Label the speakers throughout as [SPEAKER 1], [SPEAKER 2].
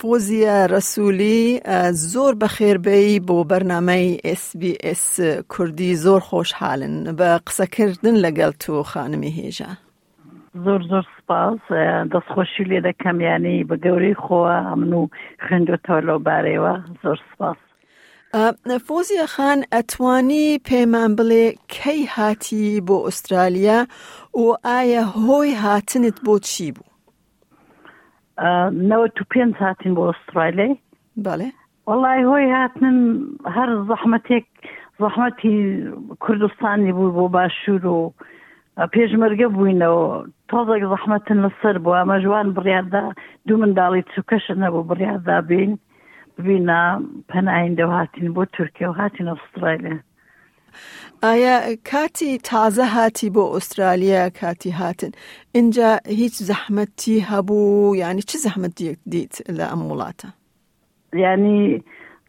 [SPEAKER 1] فۆزیە رەسوولی زۆر بەخێر بێی بۆ بەرنامەی ئێس بی ئێس کوردی زۆر خۆشحالن بە قسەکردن لەگەڵ تۆ خانمی هێژا.
[SPEAKER 2] زۆر زۆر سپاس دەستخۆشی لێ دەکەم یانی بە گەورەی خۆوە ئەمن و خوێندوەتەوە لەو بارەیەوە زۆر سپاس
[SPEAKER 1] فۆزیە خان ئەتوانی پێمان بڵێ کەی هاتی بۆ ئوسترالیا و ئایا هۆی هاتنت بۆ چی بوو
[SPEAKER 2] نەوە تو پێنج هاتین بۆ ئوسترالی
[SPEAKER 1] بەڵێ
[SPEAKER 2] وەڵی هۆی هاتنم هەر زەحمەتێک زەحمەتی کوردستانی بوو بۆ باشوور و پێشمەرگە بووینەوە تۆزێک زەحمەتن لەسەر بووە مەژوان بڕیاردا دوو منداڵی چووکەش نەبوو بڕیاردا بین ببینە پەنایندە و هاتین بۆ تورکیا و هاتین ئوسترالیا
[SPEAKER 1] ئایا کاتی تازە هاتی بۆ ئوسترالیا کاتی هاتن اینجا هیچ زەحمەتی هەبوو ینی چ زەحمەتیەک دیت لە ئەم وڵاتە
[SPEAKER 2] یانی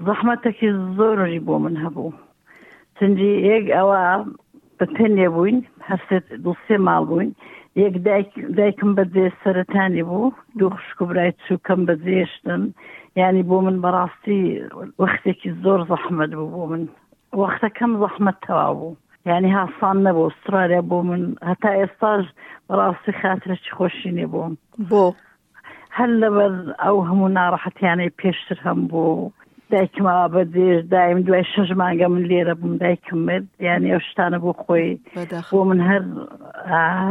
[SPEAKER 2] زەحمەتەکی زۆری بۆ من هەبوو چنجی ئێگ ئەوە بە پێنێ بووین هەرسێت دوسێ ماڵ بووین یەک دایکم بەجێ سەرەتانی بوو دوو خوشک و برای چووکەم بەجێشتن ینی بۆ من بەڕاستی وەختێکی زۆر زەحمەت بوو بۆ من وەختەکەم زەحمەت تەوا بوو ینی هاسان نەبوو ئوسترالیا بۆ من هەتا ئێستاش بەڕاستی خاترەی خۆشی نێ بووم
[SPEAKER 1] بۆ
[SPEAKER 2] هەر لەبەر ئەو هەموو ناڕەحەتیانەی پێشتر هەم بوو دایکم ئاوا بە دێژ دایم دوای شەش مانگە من لێرە بووم دایکم مرد یانی ئەو شتانە بۆ خۆی بۆ من هەر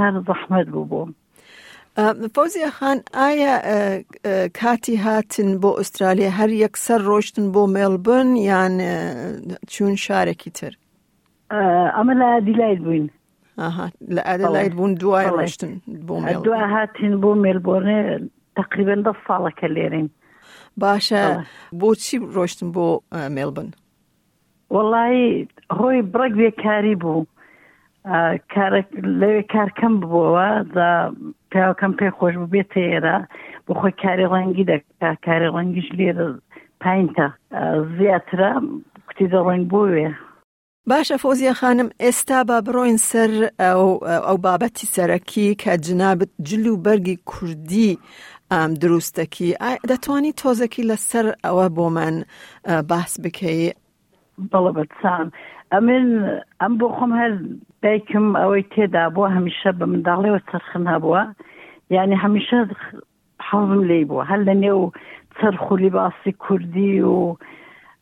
[SPEAKER 2] هەر زەحمەت بوو بۆم
[SPEAKER 1] فۆزیە خان ئایا کاتی هاتن بۆ ئوسترالیا هەر یەکسەر ڕۆشتن بۆ مێڵبن یان چوون شارێکی تر
[SPEAKER 2] ئەمە لە دیلایت بووین
[SPEAKER 1] لە ئەدەلایت بوون دوای ڕشتن بۆ
[SPEAKER 2] دو هاتین بۆ مێلبۆرنێ تقریبن دە ساڵەکە لێرین
[SPEAKER 1] باشە بۆچی ڕۆشتن بۆ مێلبن
[SPEAKER 2] وەڵی هۆی بڕێک بێکاری بوو لەوێ کارکەم ببەوە پیاوەکەم پێ خۆش ببێت تێرە بۆ خۆی کاری ڕەنگی دەکا کاری ڕەنگیش لێرە پایینتە زیاترە کوتی دەڕۆین بۆ وێ
[SPEAKER 1] باشە فۆزیە خانم ئێستا با بڕۆین سەر ئەو بابەتی سەرەکی کە جنابت جل و بەرگی کوردی ئام دروستەکی دەتوانی تۆزەکی لەسەر ئەوە بۆ من باس بکەی
[SPEAKER 2] بەڵە بەسام ئەمن ئەم بۆ خۆم هەر دایکم ئەوەی تێدا بووە هەمیشە بە منداڵێەوە سەرخنا بووە یعنی هەمیشە حەزم لێی بوو هەر لە نێو چرخ و لیباسی کوردی و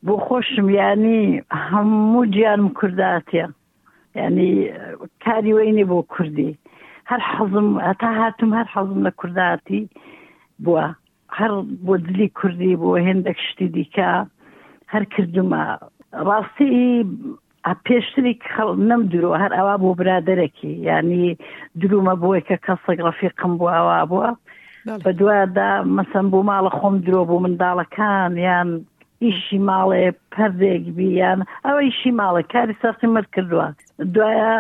[SPEAKER 2] بۆ خۆشم ینی هەموو گیانم کورداتە ینی کاری وەینێ بۆ کوردی هەر حەزم هەتا هاتم هەر حەزم لە کورداتی بووە هەر بۆ دلی کوردی بۆ هێندێک شتی دیکە هەر کردمە ڕاستی پێشتری خەڵ نەم درۆ هەر ئەوا بۆ برادەرەکی یعنی درومە بۆی کە کەسێک ڕەفیقم بوو ئەوا بووە بە دوایدا مەسم بوو ماڵە خۆم درۆ بوو منداڵەکان یان ئیشی ماڵێ پەردێک بیان ئەوە ئیشی ماڵە کاری سەرقی مەر کردووە دوایە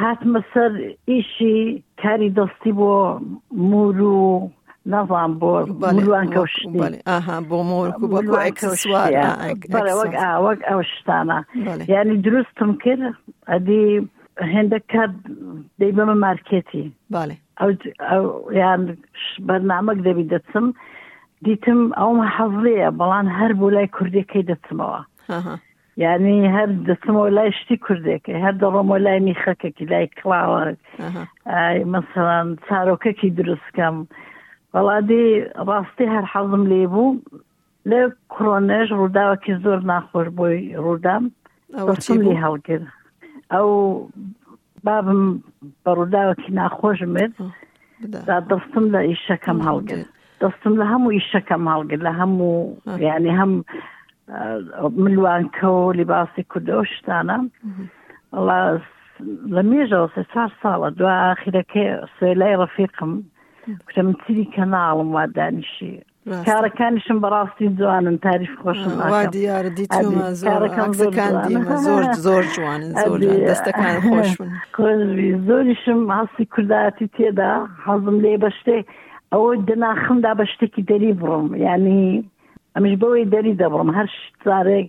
[SPEAKER 2] هاتمە سەر ئیشی کاری دەستی بۆ مور و نەزان بۆ وەک ئاوەک ئەو شتانە یعنی دروستم کرد ئەدی هێندە کات دەی بەمە مارکێتی یان بەرنامەک دەبی دەچم دیتم ئەومە حەزلەیە بەڵام هەر بۆ لای کوردەکەی دەچمەوە یعنی هەر دەچمەوە لای شتی کوردێکە هەر دەڕۆمەوە لای میخەکەکی لای کڵاوە مەسەڵان چارۆکەکی دروستکەم وەڵادی ڕاستی هەر حەزم لێ بوو لە کڕۆنێش ڕووداوەکی زۆر ناخۆش بۆی ڕوودام لێ هەڵگر ئەو بابم بە ڕووداوەکی ناخۆش مرد دڵستم لە ئیشەکەم هەڵگر دەستم لە هەموو ئیشەکەم هەڵگر لە هەموو یعنی هەم ملوانکە و لیباسی کوردەوە شتانە وڵا لە مێژەوە سێ چوار ساڵە دو ئاخیرەکە سوێلای ڕفیقم کچە من چیری کەناڵم وا دانیشی کارەکانیشم بەڕاستی جوانن تاریف خۆشم
[SPEAKER 1] زۆر زۆر جوان دەستەکان خۆش
[SPEAKER 2] زۆریشم هەستی کوردایەتی تێدا حەزم لێ بە شتێک ئەو دناخمدا بە شتێکی دەری بڕم یعنی ئەمیش بەوەی دەری دەبڕم هەر شتارێک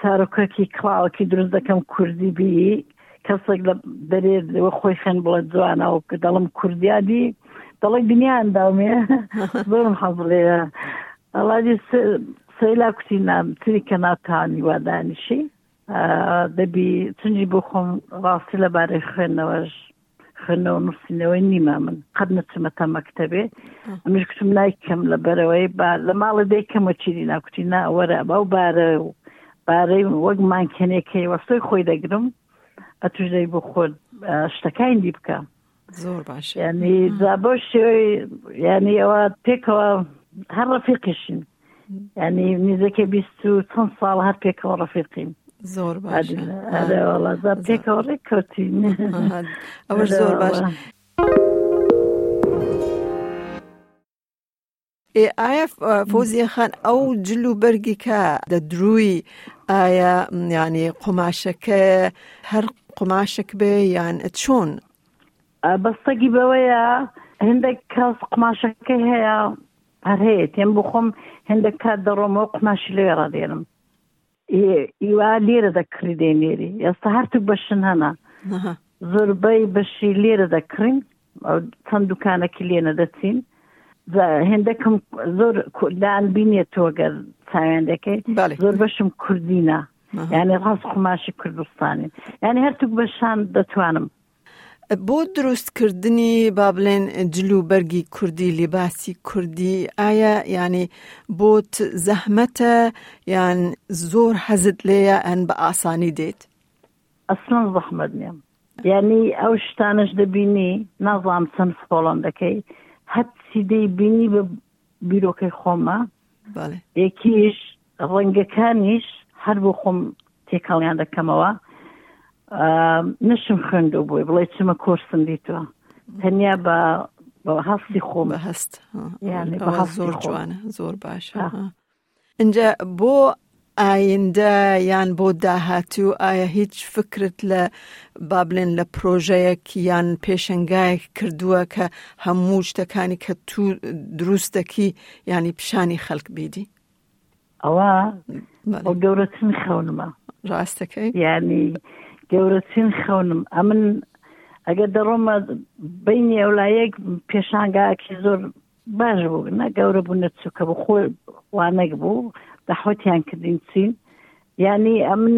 [SPEAKER 2] چارۆکەکی کڵاوەکی دروست دەکەم کوردی بی کەسێک لە دەرێ خۆی خوێن بڵێ جوانەوە کە دەڵم کوردیادی دەڵی دنیایان داومێ زۆرم حەز لێە ئەڵادی سەیلا کوتی نام تری کە ناتانی وادانیشی دەبی چنجی بۆ خۆم ڕاستی لەبارەی خوێندنەوەش خوێندنەوە نووسینەوەی نیمە من قەت نەچمەتە مەکتەبێ ئەمیش کچم نایکەم لە بەرەوەی با لە ماڵە دەی کەمە چیری ناکوتی نا وەرە با و بارە و بارەی وەک مانکەنێکەی وەستۆی خۆی دەگرم ئە توش دەی بۆ خۆت شتەکانی دی بکە
[SPEAKER 1] زۆر باش
[SPEAKER 2] ینی زابۆ شێوەی ینی ئەوە پێکەوە هەر ڕەفیقیشین ینی نزیکە بیست و چەند ساڵ هەر پێکەوە ڕفیقین
[SPEAKER 1] زۆر
[SPEAKER 2] پێکەوە ڕێک کەوتین
[SPEAKER 1] ئەوە زۆر باش. ئایا فۆزیە خان ئەو جل و بەرگی کە دە دروی ئایا ینی قوماشەکە هەر قوماشک بێ یان چۆن
[SPEAKER 2] بەستەگی بەوەیە هندێک کەس قماشەکەی هەیە هەر هەیە تێم بخۆم هندێک کات دەڕۆمەوە قماشی لێ ڕادێنم ئیوا لێرە دەکڕی دێنێری ئێستا هەرتوک بەشن هەنا زۆربەی بەشی لێرە دەکڕین چەند دوکانەکی لێنە دەچین هێندەکەم زۆر کوردان بینێت تۆگەر چاویان دەکەیت زۆر بەشم کوردینە یعنی ڕاست قماشی کوردستانی یعنی هەرتوک بەشان دەتوانم
[SPEAKER 1] بۆ دروست کردنی با بڵێن جل و بەرگی کوردی لیباسی کوردی ئایا یعنی بۆت زەحمەتە یان زۆر حەزت لێیە ئەن بە ئاسانی دێت
[SPEAKER 2] ئەسڵەن زەحمەت نیە یعنی ئەو شتانش دەبینی نازام چەند سپۆڵەن دەکەی هەرچی دەی بینی بە بیرۆکەی خۆمە یەکیش ڕەنگەکانیش هەر بۆ خۆم تێکەڵیان دەکەمەوە نشم خوێندو بووی بڵێ چمە کۆرسم دیتوە تەنیا بە هەستی خۆم
[SPEAKER 1] هەست زۆر جوانە زۆر باشە اینجا بۆ ئایندە یان بۆ داهاتوو ئایا هیچ فکرت لە با بڵێن لە پرۆژەیەک یان پێشنگایەک کردووە کە هەموو شتەکانی کە تو دروست دەکی ینی پیشانی خەلک بیدی
[SPEAKER 2] ئەوە ئەو گەورەترین خەونمە
[SPEAKER 1] ڕاستەکەی
[SPEAKER 2] ینی گەورەترین خەونم ئەمن ئەگەر دەڕۆمە بینی ئەولایەک پێشانگاکی زۆر باش بوو نە گەورە بوو نە چووکە بوو خۆ وانەک بوو داحوتیان کردین چین یعنی ئەمن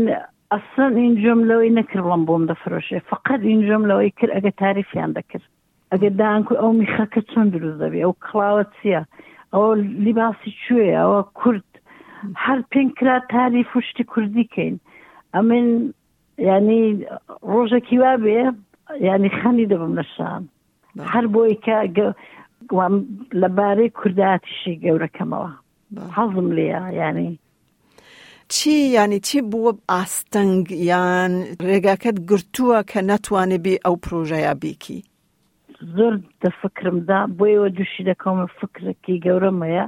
[SPEAKER 2] ئەسن ئینجۆم لەوەی نەکردڵم بۆم دەفرۆشێ فقط ئینجۆم لەوەی کرد ئەگە تاریفیان دەکرد ئەگەر دانکو ئەو میخەکە چۆن دروست دەبێ ئەو کڵاوە چییە ئەوە لیباسی کوێ ئەوە کورد هەر پێنج کرا تاریف و شتی کوردی کەین ئەمن ینی ڕۆژێکی وا بێ ینی خەنی دەبم لە شان هەر بۆی کە لەبارەی کورداتیشی گەورەکەمەوە حەزم لێ ینی
[SPEAKER 1] چی ینی چی بووە ئاستەنگ یان ڕێگاکەت گرتووە کە ناتوانێ بێ ئەو پرۆژەیە بیکی
[SPEAKER 2] زۆر دە فکرمدا بۆیەوە دوشی دەکەمە فکرێکی گەورەمەیە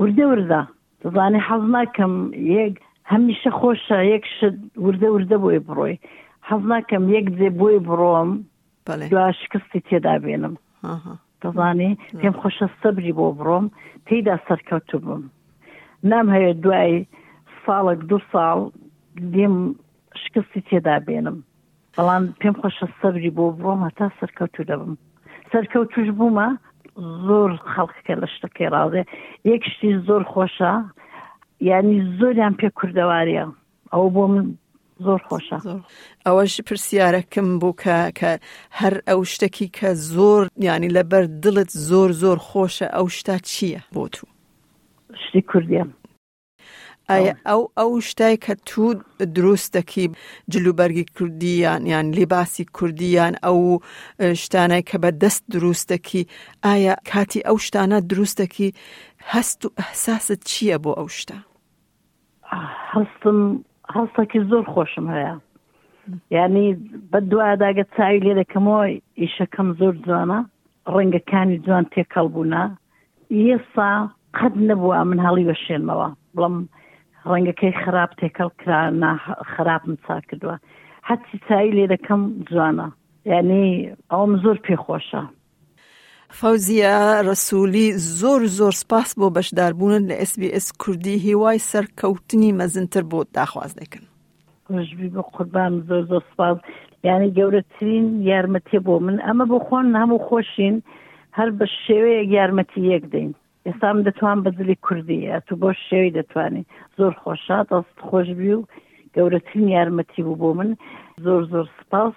[SPEAKER 2] وردە وردە دەزانانی حەز ناکەم یەک هەمیشە خۆشە یەک شت وردە وردە بۆی بڕۆی حەز ناکەم یەک جێ بۆی بڕۆم دوا شکستی تێدا بێنم دەزانی پێم خۆشە سەبری بۆ بڕۆم تێدا سەرکەوتو بم نام هەیە دوای ساڵک دو ساڵ دێم شکستی تێدا بێنم بەڵام پێم خۆشە سەبری بۆ بڕۆم هەتا سەرکەوتو دەبم سەرکەوتوش بوومە زۆر خەڵکەکە لە شتەکەی ڕاوێ یەک شتی زۆر خۆشە یعنی زۆریان پێ کوردەواریە ئەو بۆ من زۆر خۆشە
[SPEAKER 1] ئەوەش پرسیارەکەم بۆ کە کە هەر ئەو شتەکی کە زۆر ینی لەبەر دڵت زۆر زۆر خۆشە ئەو شتا چییە بۆ تو
[SPEAKER 2] شتی
[SPEAKER 1] کوردیان ئەو ئەو شتای کە تو دروست دەکی جلوبەرگی کوردیان یان لیباسی کوردیان ئەو شتانە کە بە دەست دروست دەکی ئایا کاتی ئەو شتانە دروستەکی هەست و ئەحساست چییە بۆ ئەو شتە
[SPEAKER 2] هەستم هەستەکی زۆر خۆشم هەیە یعنی بە دوواداگە چاوی لێ دەکەمەوە ئیشەکەم زۆر جوانە ڕەنگەکانی جوان تێکەڵ بوونا یسا قەت نەبووە من هەڵی بە شوێنمەوە بڵم ڕەنگەکەی خراپ تێکەڵ کرا خراپم چا کردووە حەچی چای لێ دەکەم جوانە یعنی ئەوم زۆر پێخۆشە
[SPEAKER 1] فەوزیە رەسوولی زۆر زۆر سپاس بۆ بەشداربوونت لە SسBS کوردی هیوای سەرکەوتنی مەزنتر بۆت داخواز دەکەن
[SPEAKER 2] ژبی بە قوربان زۆر زۆر سپاس یعنی گەورەترین یارمەتیە بۆ من ئەمە بۆ خۆن هەموو خۆشین هەر بە شێوەیەک یارمەتی یەک دەین ئێستام دەتوان بە زلی کوردی ئەتو بۆ شێوی دەتوانین زۆر خۆشە دەست خۆشبی و گەورەترین یارمەتی بوو بۆ من زۆر زۆر سپاس